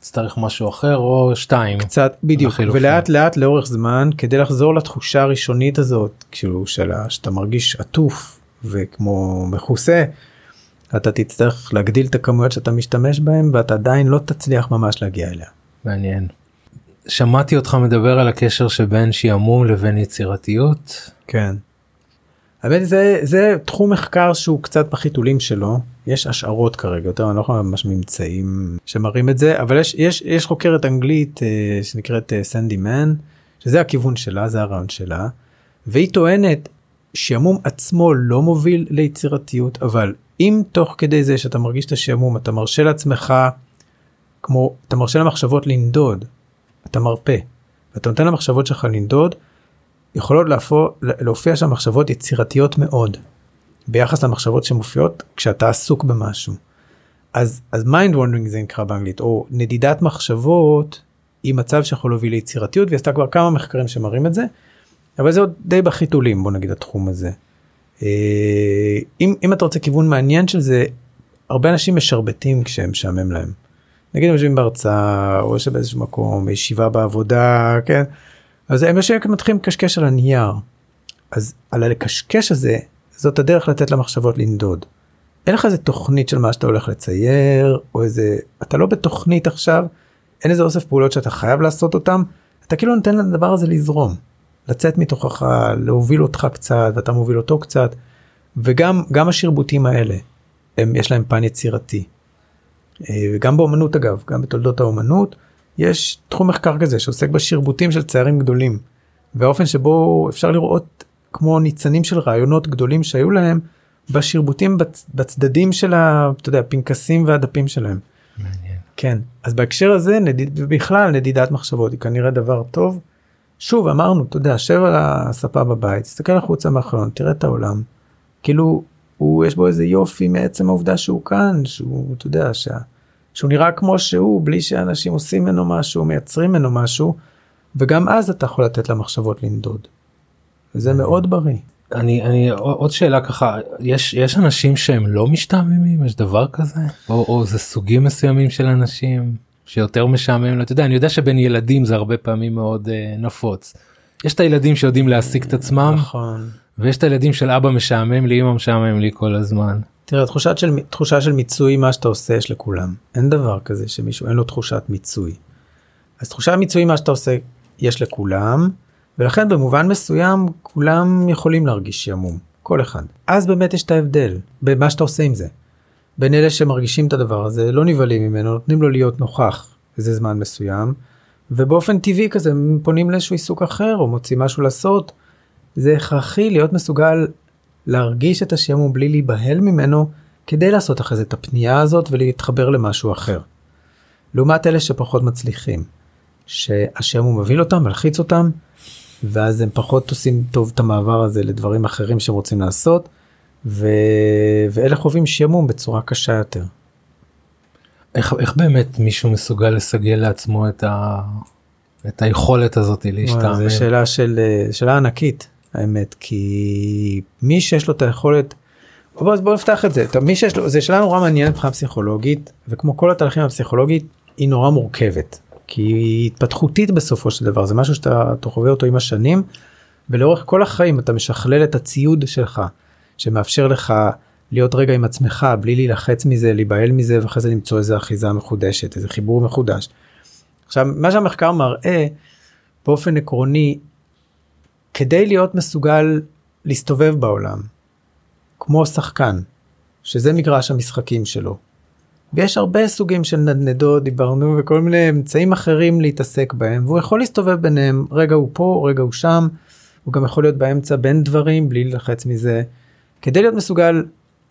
צריך משהו אחר או שתיים. קצת בדיוק לחילופין. ולאט לאט לאורך זמן כדי לחזור לתחושה הראשונית הזאת כאילו של ה- שאתה מרגיש עטוף וכמו מכוסה. אתה תצטרך להגדיל את הכמויות שאתה משתמש בהם ואתה עדיין לא תצליח ממש להגיע אליה. מעניין. שמעתי אותך מדבר על הקשר שבין שעמום לבין יצירתיות. כן. האמת זה זה תחום מחקר שהוא קצת בחיתולים שלו יש השערות כרגע יותר אני לא יכול ממש ממצאים שמראים את זה אבל יש יש יש חוקרת אנגלית אה, שנקראת אה, סנדי מן שזה הכיוון שלה זה הרעיון שלה והיא טוענת שעמום עצמו לא מוביל ליצירתיות אבל אם תוך כדי זה שאתה מרגיש את השעמום אתה מרשה לעצמך כמו אתה מרשה למחשבות לנדוד אתה מרפה ואתה נותן למחשבות שלך לנדוד יכולות להפוך, להופיע שם מחשבות יצירתיות מאוד ביחס למחשבות שמופיעות כשאתה עסוק במשהו. אז אז mind wandering זה נקרא באנגלית או נדידת מחשבות היא מצב שיכול להוביל ליצירתיות והיא עשתה כבר כמה מחקרים שמראים את זה אבל זה עוד די בחיתולים בוא נגיד התחום הזה. אה, אם, אם אתה רוצה כיוון מעניין של זה, הרבה אנשים משרבטים כשהם משעמם להם. נגיד הם יושבים בהרצאה או יושב באיזשהו מקום, ישיבה בעבודה, כן? אז הם יושבים מתחילים לקשקש על הנייר. אז על הלקשקש הזה, זאת הדרך לתת למחשבות לנדוד. אין לך איזה תוכנית של מה שאתה הולך לצייר, או איזה, אתה לא בתוכנית עכשיו, אין איזה אוסף פעולות שאתה חייב לעשות אותם, אתה כאילו נותן לדבר הזה לזרום. לצאת מתוכך, להוביל אותך קצת, ואתה מוביל אותו קצת, וגם גם השרבוטים האלה, הם, יש להם פן יצירתי. אה, וגם באומנות אגב, גם בתולדות האומנות, יש תחום מחקר כזה שעוסק בשרבוטים של ציירים גדולים. והאופן שבו אפשר לראות כמו ניצנים של רעיונות גדולים שהיו להם בשרבוטים בצ, בצדדים של ה, אתה יודע, הפנקסים והדפים שלהם. מעניין. כן, אז בהקשר הזה נדיד, בכלל נדידת מחשבות היא כנראה דבר טוב. שוב אמרנו, אתה יודע, שב על הספה בבית, תסתכל החוצה מהחלון, תראה את העולם. כאילו, הוא, יש בו איזה יופי מעצם העובדה שהוא כאן, שהוא, אתה יודע, שה, שהוא נראה כמו שהוא, בלי שאנשים עושים ממנו משהו, מייצרים ממנו משהו, וגם אז אתה יכול לתת למחשבות לנדוד. וזה מאוד בריא. אני אני עוד שאלה ככה יש יש אנשים שהם לא משתעממים יש דבר כזה או, או זה סוגים מסוימים של אנשים שיותר משעמם אתה יודע אני יודע שבין ילדים זה הרבה פעמים מאוד uh, נפוץ. יש את הילדים שיודעים להעסיק את עצמם נכון. ויש את הילדים של אבא משעמם לי אמא משעמם לי כל הזמן. תראה תחושת של תחושה של מיצוי מה שאתה עושה יש לכולם אין דבר כזה שמישהו אין לו תחושת מיצוי. אז תחושת מיצוי מה שאתה עושה יש לכולם ולכן במובן מסוים כולם יכולים להרגיש שעמום כל אחד אז באמת יש את ההבדל במה שאתה עושה עם זה. בין אלה שמרגישים את הדבר הזה לא נבהלים ממנו נותנים לו להיות נוכח איזה זמן מסוים ובאופן טבעי כזה פונים לאיזשהו עיסוק אחר או מוצאים משהו לעשות. זה הכרחי להיות מסוגל להרגיש את השעמום בלי להיבהל ממנו כדי לעשות אחרי זה את הפנייה הזאת ולהתחבר למשהו אחר. לעומת אלה שפחות מצליחים, שהשעמום מבהיל אותם, מלחיץ אותם, ואז הם פחות עושים טוב את המעבר הזה לדברים אחרים שהם רוצים לעשות, ו... ואלה חווים שעמום בצורה קשה יותר. איך, איך באמת מישהו מסוגל לסגל לעצמו את, ה... את היכולת הזאת להשתעמם? זו שאלה של שאלה ענקית האמת כי מי שיש לו את היכולת. בוא, בוא נפתח את זה מי שיש לו זה שאלה נורא מעניינת מבחינה פסיכולוגית וכמו כל התהליכים הפסיכולוגית היא נורא מורכבת כי היא התפתחותית בסופו של דבר זה משהו שאתה חווה אותו עם השנים ולאורך כל החיים אתה משכלל את הציוד שלך שמאפשר לך להיות רגע עם עצמך בלי להילחץ מזה להיבהל מזה ואחרי זה למצוא איזה אחיזה מחודשת איזה חיבור מחודש. עכשיו מה שהמחקר מראה באופן עקרוני כדי להיות מסוגל להסתובב בעולם כמו שחקן שזה מגרש המשחקים שלו. ויש הרבה סוגים של נדנדות דיברנו וכל מיני אמצעים אחרים להתעסק בהם והוא יכול להסתובב ביניהם רגע הוא פה רגע הוא שם הוא גם יכול להיות באמצע בין דברים בלי ללחץ מזה. כדי להיות מסוגל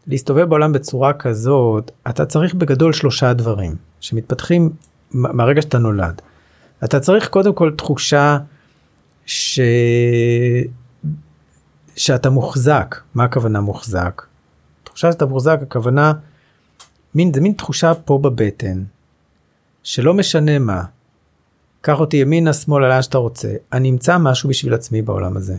להסתובב בעולם בצורה כזאת אתה צריך בגדול שלושה דברים שמתפתחים מהרגע שאתה נולד. אתה צריך קודם כל תחושה ש... שאתה מוחזק מה הכוונה מוחזק. תחושה שאתה מוחזק הכוונה מין זה מין תחושה פה בבטן שלא משנה מה. קח אותי ימינה שמאלה לאן שאתה רוצה אני אמצא משהו בשביל עצמי בעולם הזה.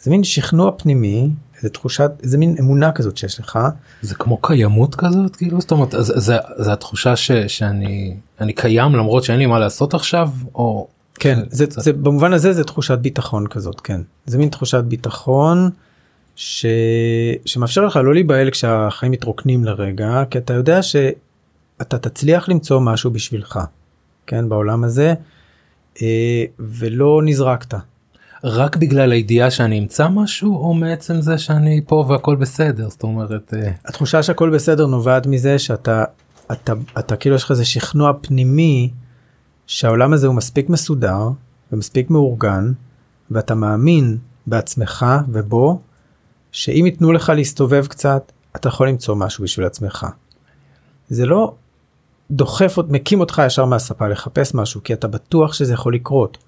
זה מין שכנוע פנימי איזה תחושת איזה מין אמונה כזאת שיש לך. זה כמו קיימות כזאת כאילו זאת אומרת זה, זה, זה התחושה ש, שאני אני קיים למרות שאין לי מה לעשות עכשיו או כן זה, זה, זה במובן הזה זה תחושת ביטחון כזאת כן זה מין תחושת ביטחון ש... שמאפשר לך לא להיבהל כשהחיים מתרוקנים לרגע כי אתה יודע שאתה תצליח למצוא משהו בשבילך כן בעולם הזה אה, ולא נזרקת. רק בגלל הידיעה שאני אמצא משהו או מעצם זה שאני פה והכל בסדר זאת אומרת אה, התחושה שהכל בסדר נובעת מזה שאתה אתה, אתה כאילו יש לך איזה שכנוע פנימי שהעולם הזה הוא מספיק מסודר ומספיק מאורגן ואתה מאמין בעצמך ובו שאם ייתנו לך להסתובב קצת אתה יכול למצוא משהו בשביל עצמך. זה לא דוחף מקים אותך ישר מהספה לחפש משהו כי אתה בטוח שזה יכול לקרות.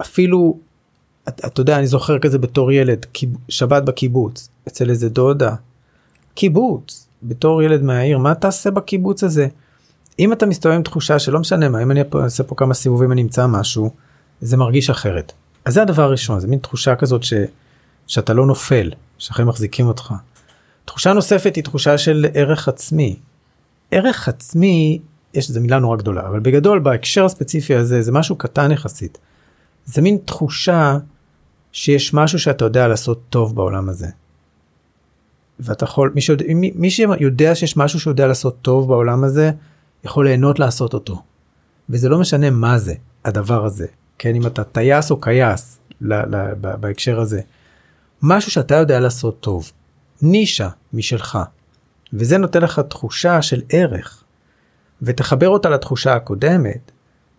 אפילו אתה, אתה יודע אני זוכר כזה בתור ילד שבת בקיבוץ אצל איזה דודה. קיבוץ בתור ילד מהעיר מה תעשה בקיבוץ הזה. אם אתה מסתובב עם תחושה שלא משנה מה אם אני אעשה פה כמה סיבובים אני אמצא משהו זה מרגיש אחרת. אז זה הדבר הראשון זה מין תחושה כזאת ש, שאתה לא נופל שהחיים מחזיקים אותך. תחושה נוספת היא תחושה של ערך עצמי. ערך עצמי, יש איזה מילה נורא גדולה, אבל בגדול בהקשר הספציפי הזה זה משהו קטן יחסית. זה מין תחושה שיש משהו שאתה יודע לעשות טוב בעולם הזה. ואתה יכול, מי שיודע, מי, מי שיודע שיש משהו שיודע לעשות טוב בעולם הזה, יכול ליהנות לעשות אותו. וזה לא משנה מה זה, הדבר הזה. כן, אם אתה טייס או קייס, ל, ל, ב, בהקשר הזה. משהו שאתה יודע לעשות טוב. נישה משלך. וזה נותן לך תחושה של ערך. ותחבר אותה לתחושה הקודמת,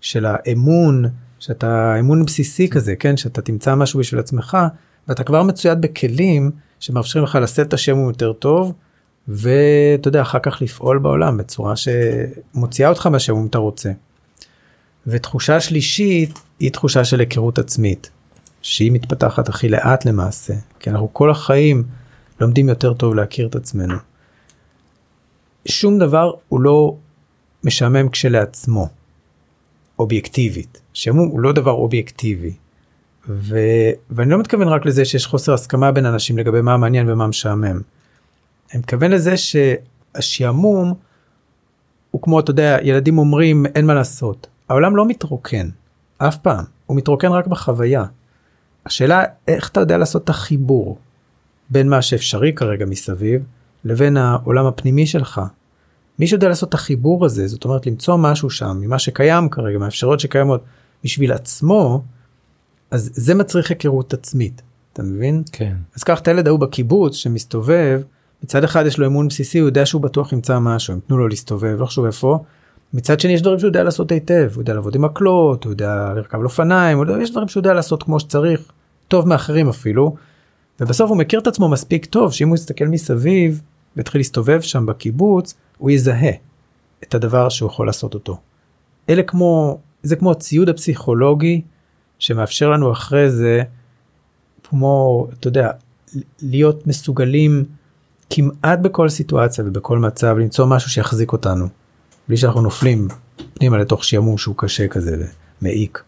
של האמון, שאתה אמון בסיסי כזה, כן, שאתה תמצא משהו בשביל עצמך, ואתה כבר מצויד בכלים שמאפשרים לך לשאת את השם יותר טוב, ואתה יודע, אחר כך לפעול בעולם בצורה שמוציאה אותך מהשם אם אתה רוצה. ותחושה שלישית היא תחושה של היכרות עצמית, שהיא מתפתחת הכי לאט למעשה, כי אנחנו כל החיים לומדים יותר טוב להכיר את עצמנו. שום דבר הוא לא משעמם כשלעצמו, אובייקטיבית. שעמום הוא לא דבר אובייקטיבי. ו... ואני לא מתכוון רק לזה שיש חוסר הסכמה בין אנשים לגבי מה מעניין ומה משעמם. אני מתכוון לזה שהשעמום הוא כמו אתה יודע ילדים אומרים אין מה לעשות העולם לא מתרוקן אף פעם הוא מתרוקן רק בחוויה. השאלה איך אתה יודע לעשות את החיבור בין מה שאפשרי כרגע מסביב לבין העולם הפנימי שלך. מי שיודע לעשות את החיבור הזה זאת אומרת למצוא משהו שם ממה שקיים כרגע מהאפשרויות שקיימות בשביל עצמו אז זה מצריך היכרות עצמית אתה מבין כן אז קח את הילד ההוא בקיבוץ שמסתובב מצד אחד יש לו אמון בסיסי הוא יודע שהוא בטוח ימצא משהו הם תנו לו להסתובב לא חשוב איפה. מצד שני יש דברים שהוא יודע לעשות היטב הוא יודע לעבוד עם מקלות הוא יודע לרכב על אופניים יש דברים שהוא יודע לעשות כמו שצריך טוב מאחרים אפילו. ובסוף הוא מכיר את עצמו מספיק טוב שאם הוא יסתכל מסביב ויתחיל להסתובב שם בקיבוץ הוא יזהה את הדבר שהוא יכול לעשות אותו. אלה כמו זה כמו הציוד הפסיכולוגי שמאפשר לנו אחרי זה כמו אתה יודע להיות מסוגלים כמעט בכל סיטואציה ובכל מצב למצוא משהו שיחזיק אותנו בלי שאנחנו נופלים פנימה לתוך שעמום שהוא קשה כזה ומעיק.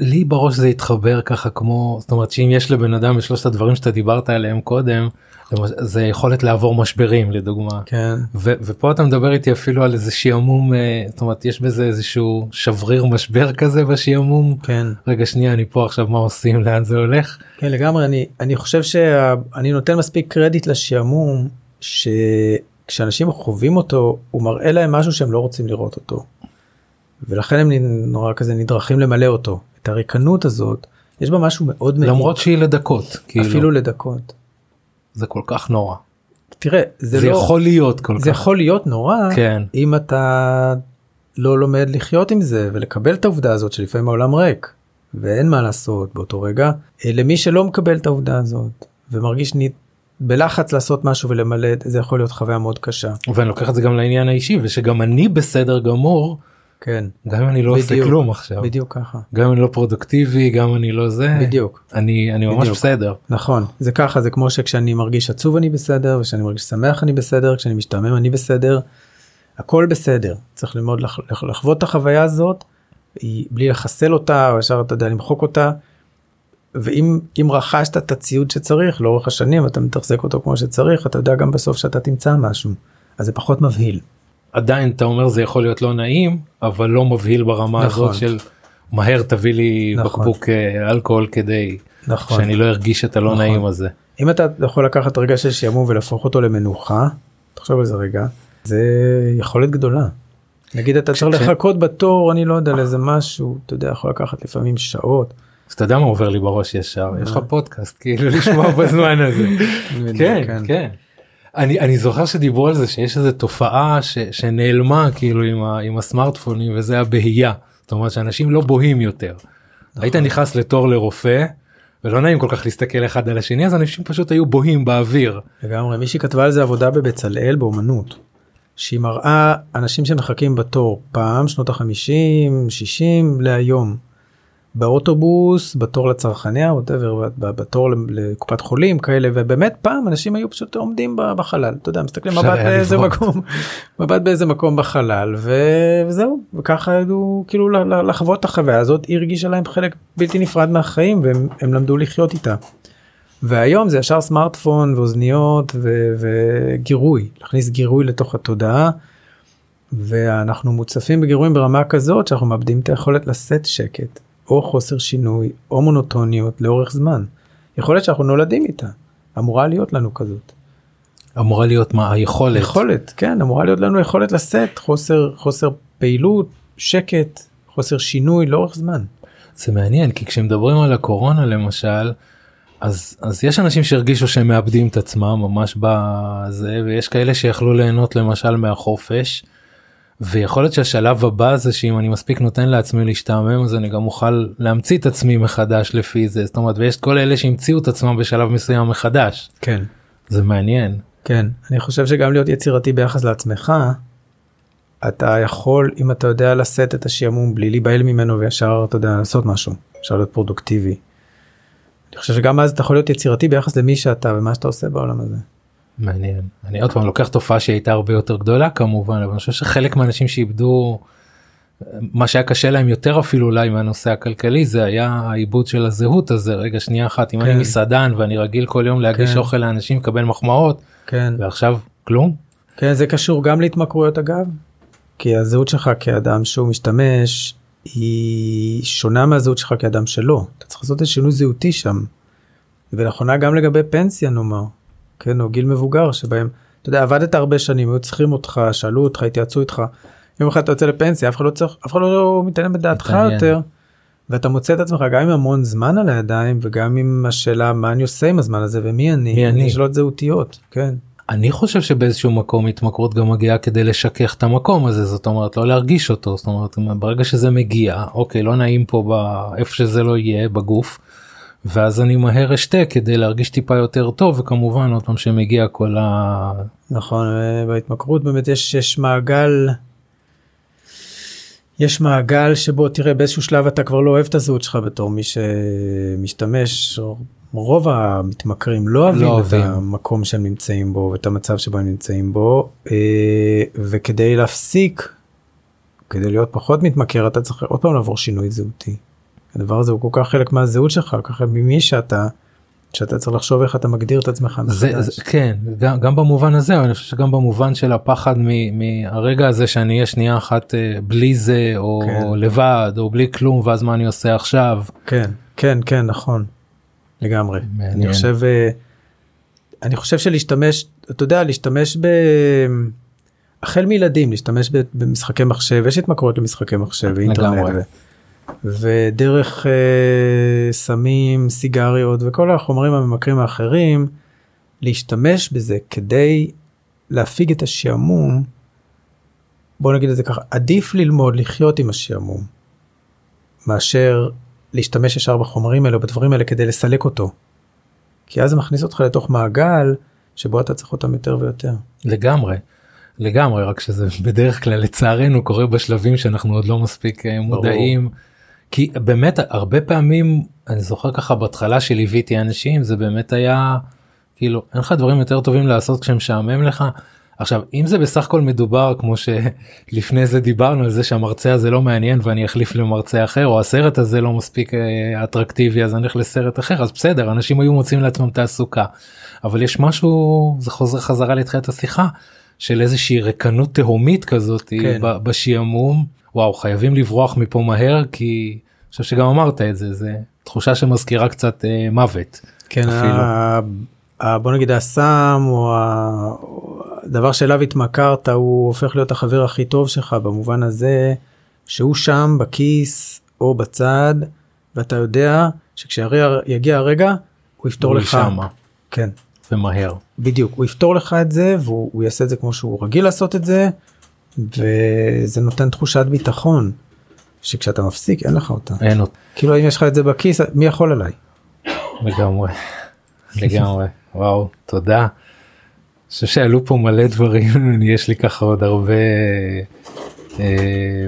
לי בראש זה התחבר ככה כמו זאת אומרת שאם יש לבן אדם את שלושת הדברים שאתה דיברת עליהם קודם זה יכולת לעבור משברים לדוגמה. כן. ו- ופה אתה מדבר איתי אפילו על איזה שעמום אה, זאת אומרת יש בזה איזשהו שבריר משבר כזה בשעמום? כן. רגע שנייה אני פה עכשיו מה עושים לאן זה הולך? כן לגמרי אני אני חושב שאני נותן מספיק קרדיט לשעמום שכשאנשים חווים אותו הוא מראה להם משהו שהם לא רוצים לראות אותו. ולכן הם נורא כזה נדרכים למלא אותו את הריקנות הזאת יש בה משהו מאוד למרות שהיא לדקות כאילו. אפילו לדקות. זה כל כך נורא. תראה זה, זה לא, יכול להיות כל זה כך. יכול להיות נורא כן. אם אתה לא לומד לחיות עם זה ולקבל את העובדה הזאת שלפעמים העולם ריק ואין מה לעשות באותו רגע אה, למי שלא מקבל את העובדה הזאת ומרגיש ני... בלחץ לעשות משהו ולמלא זה יכול להיות חוויה מאוד קשה. ואני לוקח את זה גם לעניין האישי ושגם אני בסדר גמור כן גם אם אני לא עושה בדיוק. כלום עכשיו בדיוק ככה גם אם אני לא פרודוקטיבי גם אם אני לא זה בדיוק אני אני ממש בדיוק. בסדר נכון זה ככה זה כמו שכשאני מרגיש עצוב אני בסדר וכשאני מרגיש שמח אני בסדר כשאני משתעמם אני בסדר. הכל בסדר צריך ללמוד לח, לח, לחוות את החוויה הזאת בלי לחסל אותה או ישר אתה יודע למחוק אותה. ואם אם רכשת את הציוד שצריך לאורך השנים אתה מתחזק אותו כמו שצריך אתה יודע גם בסוף שאתה תמצא משהו אז זה פחות מבהיל. עדיין אתה אומר זה יכול להיות לא נעים אבל לא מבהיל ברמה נכון. הזאת של מהר תביא לי נכון. בקבוק אה, אלכוהול כדי נכון. שאני לא ארגיש את הלא נכון. נעים הזה. אם אתה יכול לקחת רגע של שעמום ולהפוך אותו למנוחה תחשוב על זה רגע זה יכולת גדולה. נגיד אתה צריך כש- לחכות בתור אני לא יודע לאיזה משהו אתה יודע יכול לקחת לפעמים שעות. אז אתה יודע מה עובר לי בראש ישר יש לך מה? פודקאסט כאילו לשמוע בזמן הזה. כן כן. אני אני זוכר שדיברו על זה שיש איזה תופעה ש, שנעלמה כאילו עם, ה, עם הסמארטפונים וזה הבהייה. זאת אומרת שאנשים לא בוהים יותר. היית נכנס לתור לרופא ולא נעים כל כך להסתכל אחד על השני אז אנשים פשוט היו בוהים באוויר. לגמרי מישהי כתבה על זה עבודה בבצלאל באומנות. שהיא מראה אנשים שמחכים בתור פעם שנות החמישים שישים להיום. באוטובוס בתור לצרכניה ווטאבר בתור לקופת חולים כאלה ובאמת פעם אנשים היו פשוט עומדים בחלל אתה יודע מסתכלים מבט באיזה. מקום מבט באיזה מקום בחלל ו- וזהו וככה היו כאילו לחוות את החוויה הזאת היא הרגישה להם חלק בלתי נפרד מהחיים והם הם למדו לחיות איתה. והיום זה ישר סמארטפון ואוזניות ו- וגירוי, להכניס גירוי לתוך התודעה. ואנחנו מוצפים בגירויים ברמה כזאת שאנחנו מאבדים את היכולת לשאת שקט, או חוסר שינוי, או מונוטוניות לאורך זמן. יכולת שאנחנו נולדים איתה, אמורה להיות לנו כזאת. אמורה להיות מה היכולת יכולת, כן, אמורה להיות לנו יכולת לשאת חוסר, חוסר פעילות, שקט, חוסר שינוי לאורך זמן. זה מעניין כי כשמדברים על הקורונה למשל אז אז יש אנשים שהרגישו שהם מאבדים את עצמם ממש בזה ויש כאלה שיכלו ליהנות למשל מהחופש. ויכול להיות שהשלב הבא זה שאם אני מספיק נותן לעצמי להשתעמם אז אני גם אוכל להמציא את עצמי מחדש לפי זה זאת אומרת ויש כל אלה שהמציאו את עצמם בשלב מסוים מחדש כן. זה מעניין כן, אני חושב שגם להיות יצירתי ביחס לעצמך, אתה יכול, אם אתה יודע לשאת את השעמום בלי להיבהל ממנו וישר, אתה יודע, לעשות משהו, אפשר להיות פרודוקטיבי. אני חושב שגם אז אתה יכול להיות יצירתי ביחס למי שאתה ומה שאתה עושה בעולם הזה. מעניין אני עוד פעם לוקח תופעה שהייתה הרבה יותר גדולה כמובן אבל אני חושב שחלק מהאנשים שאיבדו מה שהיה קשה להם יותר אפילו אולי מהנושא הכלכלי זה היה העיבוד של הזהות הזה רגע שנייה אחת אם כן. אני מסעדן ואני רגיל כל יום להגיש כן. אוכל לאנשים לקבל מחמאות כן, ועכשיו כלום כן, זה קשור גם להתמכרויות אגב, כי הזהות שלך כאדם שהוא משתמש היא שונה מהזהות שלך כאדם שלא. אתה צריך לעשות איזה שינוי זהותי שם. ולאחרונה גם לגבי פנסיה נאמר, כן, או גיל מבוגר שבהם, אתה יודע, עבדת הרבה שנים, היו צריכים אותך, שאלו אותך, התייעצו איתך, יום אחד אתה יוצא לפנסיה, אף אחד לא צריך, אף אחד לא מתעניין בדעתך מתעניין. יותר, ואתה מוצא את עצמך גם עם המון זמן על הידיים, וגם עם השאלה מה אני עושה עם הזמן הזה, ומי אני, מי אני? שאלות זהותיות, כן. אני חושב שבאיזשהו מקום התמכרות גם מגיעה כדי לשכך את המקום הזה זאת אומרת לא להרגיש אותו זאת אומרת ברגע שזה מגיע אוקיי לא נעים פה באיפה שזה לא יהיה בגוף. ואז אני מהר אשתה כדי להרגיש טיפה יותר טוב וכמובן עוד פעם שמגיע כל ה... נכון, בהתמכרות באמת יש, יש מעגל, יש מעגל שבו תראה באיזשהו שלב אתה כבר לא אוהב את הזהות שלך בתור מי שמשתמש, רוב המתמכרים לא אוהבים לא את אוהבים. המקום שהם נמצאים בו ואת המצב שבו הם נמצאים בו, אה, וכדי להפסיק, כדי להיות פחות מתמכר אתה צריך עוד פעם לעבור שינוי זהותי. הדבר הזה הוא כל כך חלק מהזהות שלך, ככה ממי שאתה, שאתה צריך לחשוב איך אתה מגדיר את עצמך זה. זה כן גם, גם במובן הזה אבל אני חושב שגם במובן של הפחד מ- מהרגע הזה שאני אהיה שנייה אחת אה, בלי זה או כן. לבד או בלי כלום ואז מה אני עושה עכשיו. כן, כן, כן, נכון. לגמרי. מעניין. אני חושב, אה, אני חושב שלהשתמש, אתה יודע, להשתמש ב... החל מילדים, להשתמש במשחקי מחשב, יש התמכרות למשחקי מחשב ואינטרנט. לגמרי. ו... ודרך אה, סמים, סיגריות וכל החומרים הממכרים האחרים, להשתמש בזה כדי להפיג את השעמום, בוא נגיד את זה ככה, עדיף ללמוד לחיות עם השעמום, מאשר להשתמש ישר בחומרים האלה או בדברים האלה כדי לסלק אותו. כי אז זה מכניס אותך לתוך מעגל שבו אתה צריך אותם יותר ויותר. לגמרי. לגמרי רק שזה בדרך כלל לצערנו קורה בשלבים שאנחנו עוד לא מספיק אה, מודעים כי באמת הרבה פעמים אני זוכר ככה בהתחלה שליוויתי אנשים זה באמת היה כאילו אין לך דברים יותר טובים לעשות כשמשעמם לך. עכשיו אם זה בסך הכל מדובר כמו שלפני זה דיברנו על זה שהמרצה הזה לא מעניין ואני אחליף למרצה אחר או הסרט הזה לא מספיק אה, אטרקטיבי אז אני אלך לסרט אחר אז בסדר אנשים היו מוצאים לעצמם תעסוקה אבל יש משהו זה חוזר חזרה לתחילת השיחה של איזושהי ריקנות תהומית כזאת כן. בשעמום וואו חייבים לברוח מפה מהר כי אני חושב שגם אמרת את זה זה תחושה שמזכירה קצת אה, מוות. כן, אפילו. ה- ה- בוא נגיד הסם או הדבר שאליו התמכרת הוא הופך להיות החבר הכי טוב שלך במובן הזה שהוא שם בכיס או בצד ואתה יודע שכשיגיע הרגע הוא יפתור הוא לך. שמה, כן, ומהר. בדיוק, הוא יפתור לך את זה והוא הוא יעשה את זה כמו שהוא רגיל לעשות את זה וזה נותן תחושת ביטחון שכשאתה מפסיק אין לך אותה. אין עוד כאילו אם יש לך את זה בכיס מי יכול עליי? לגמרי. לגמרי. וואו תודה. אני חושב שעלו פה מלא דברים יש לי ככה עוד הרבה אה,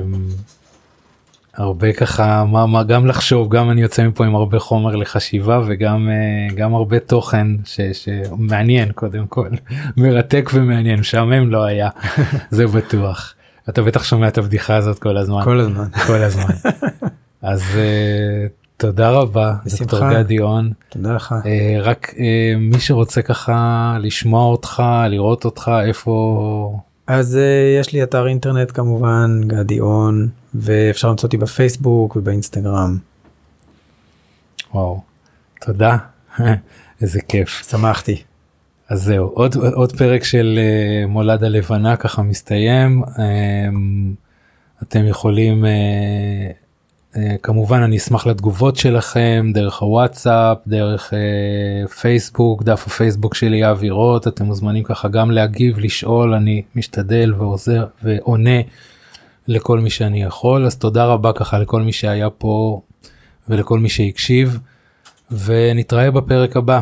הרבה ככה מה מה גם לחשוב גם אני יוצא מפה עם הרבה חומר לחשיבה וגם אה, גם הרבה תוכן ש, שמעניין קודם כל מרתק ומעניין משעמם לא היה זה בטוח. אתה בטח שומע את הבדיחה הזאת כל הזמן. כל הזמן. כל הזמן. אז uh, תודה רבה דוקטור. גדי און. תודה לך. אה, רק אה, מי שרוצה ככה לשמוע אותך לראות אותך איפה אז אה, יש לי אתר אינטרנט כמובן, גדי און, ואפשר למצוא אותי בפייסבוק ובאינסטגרם. וואו תודה איזה כיף שמחתי. אז זהו עוד עוד פרק של אה, מולד הלבנה ככה מסתיים אה, אתם יכולים אה, כמובן אני אשמח לתגובות שלכם דרך הוואטסאפ דרך אה, פייסבוק דף הפייסבוק שלי האווירות אתם מוזמנים ככה גם להגיב לשאול אני משתדל ועוזר ועונה לכל מי שאני יכול אז תודה רבה ככה לכל מי שהיה פה ולכל מי שהקשיב ונתראה בפרק הבא.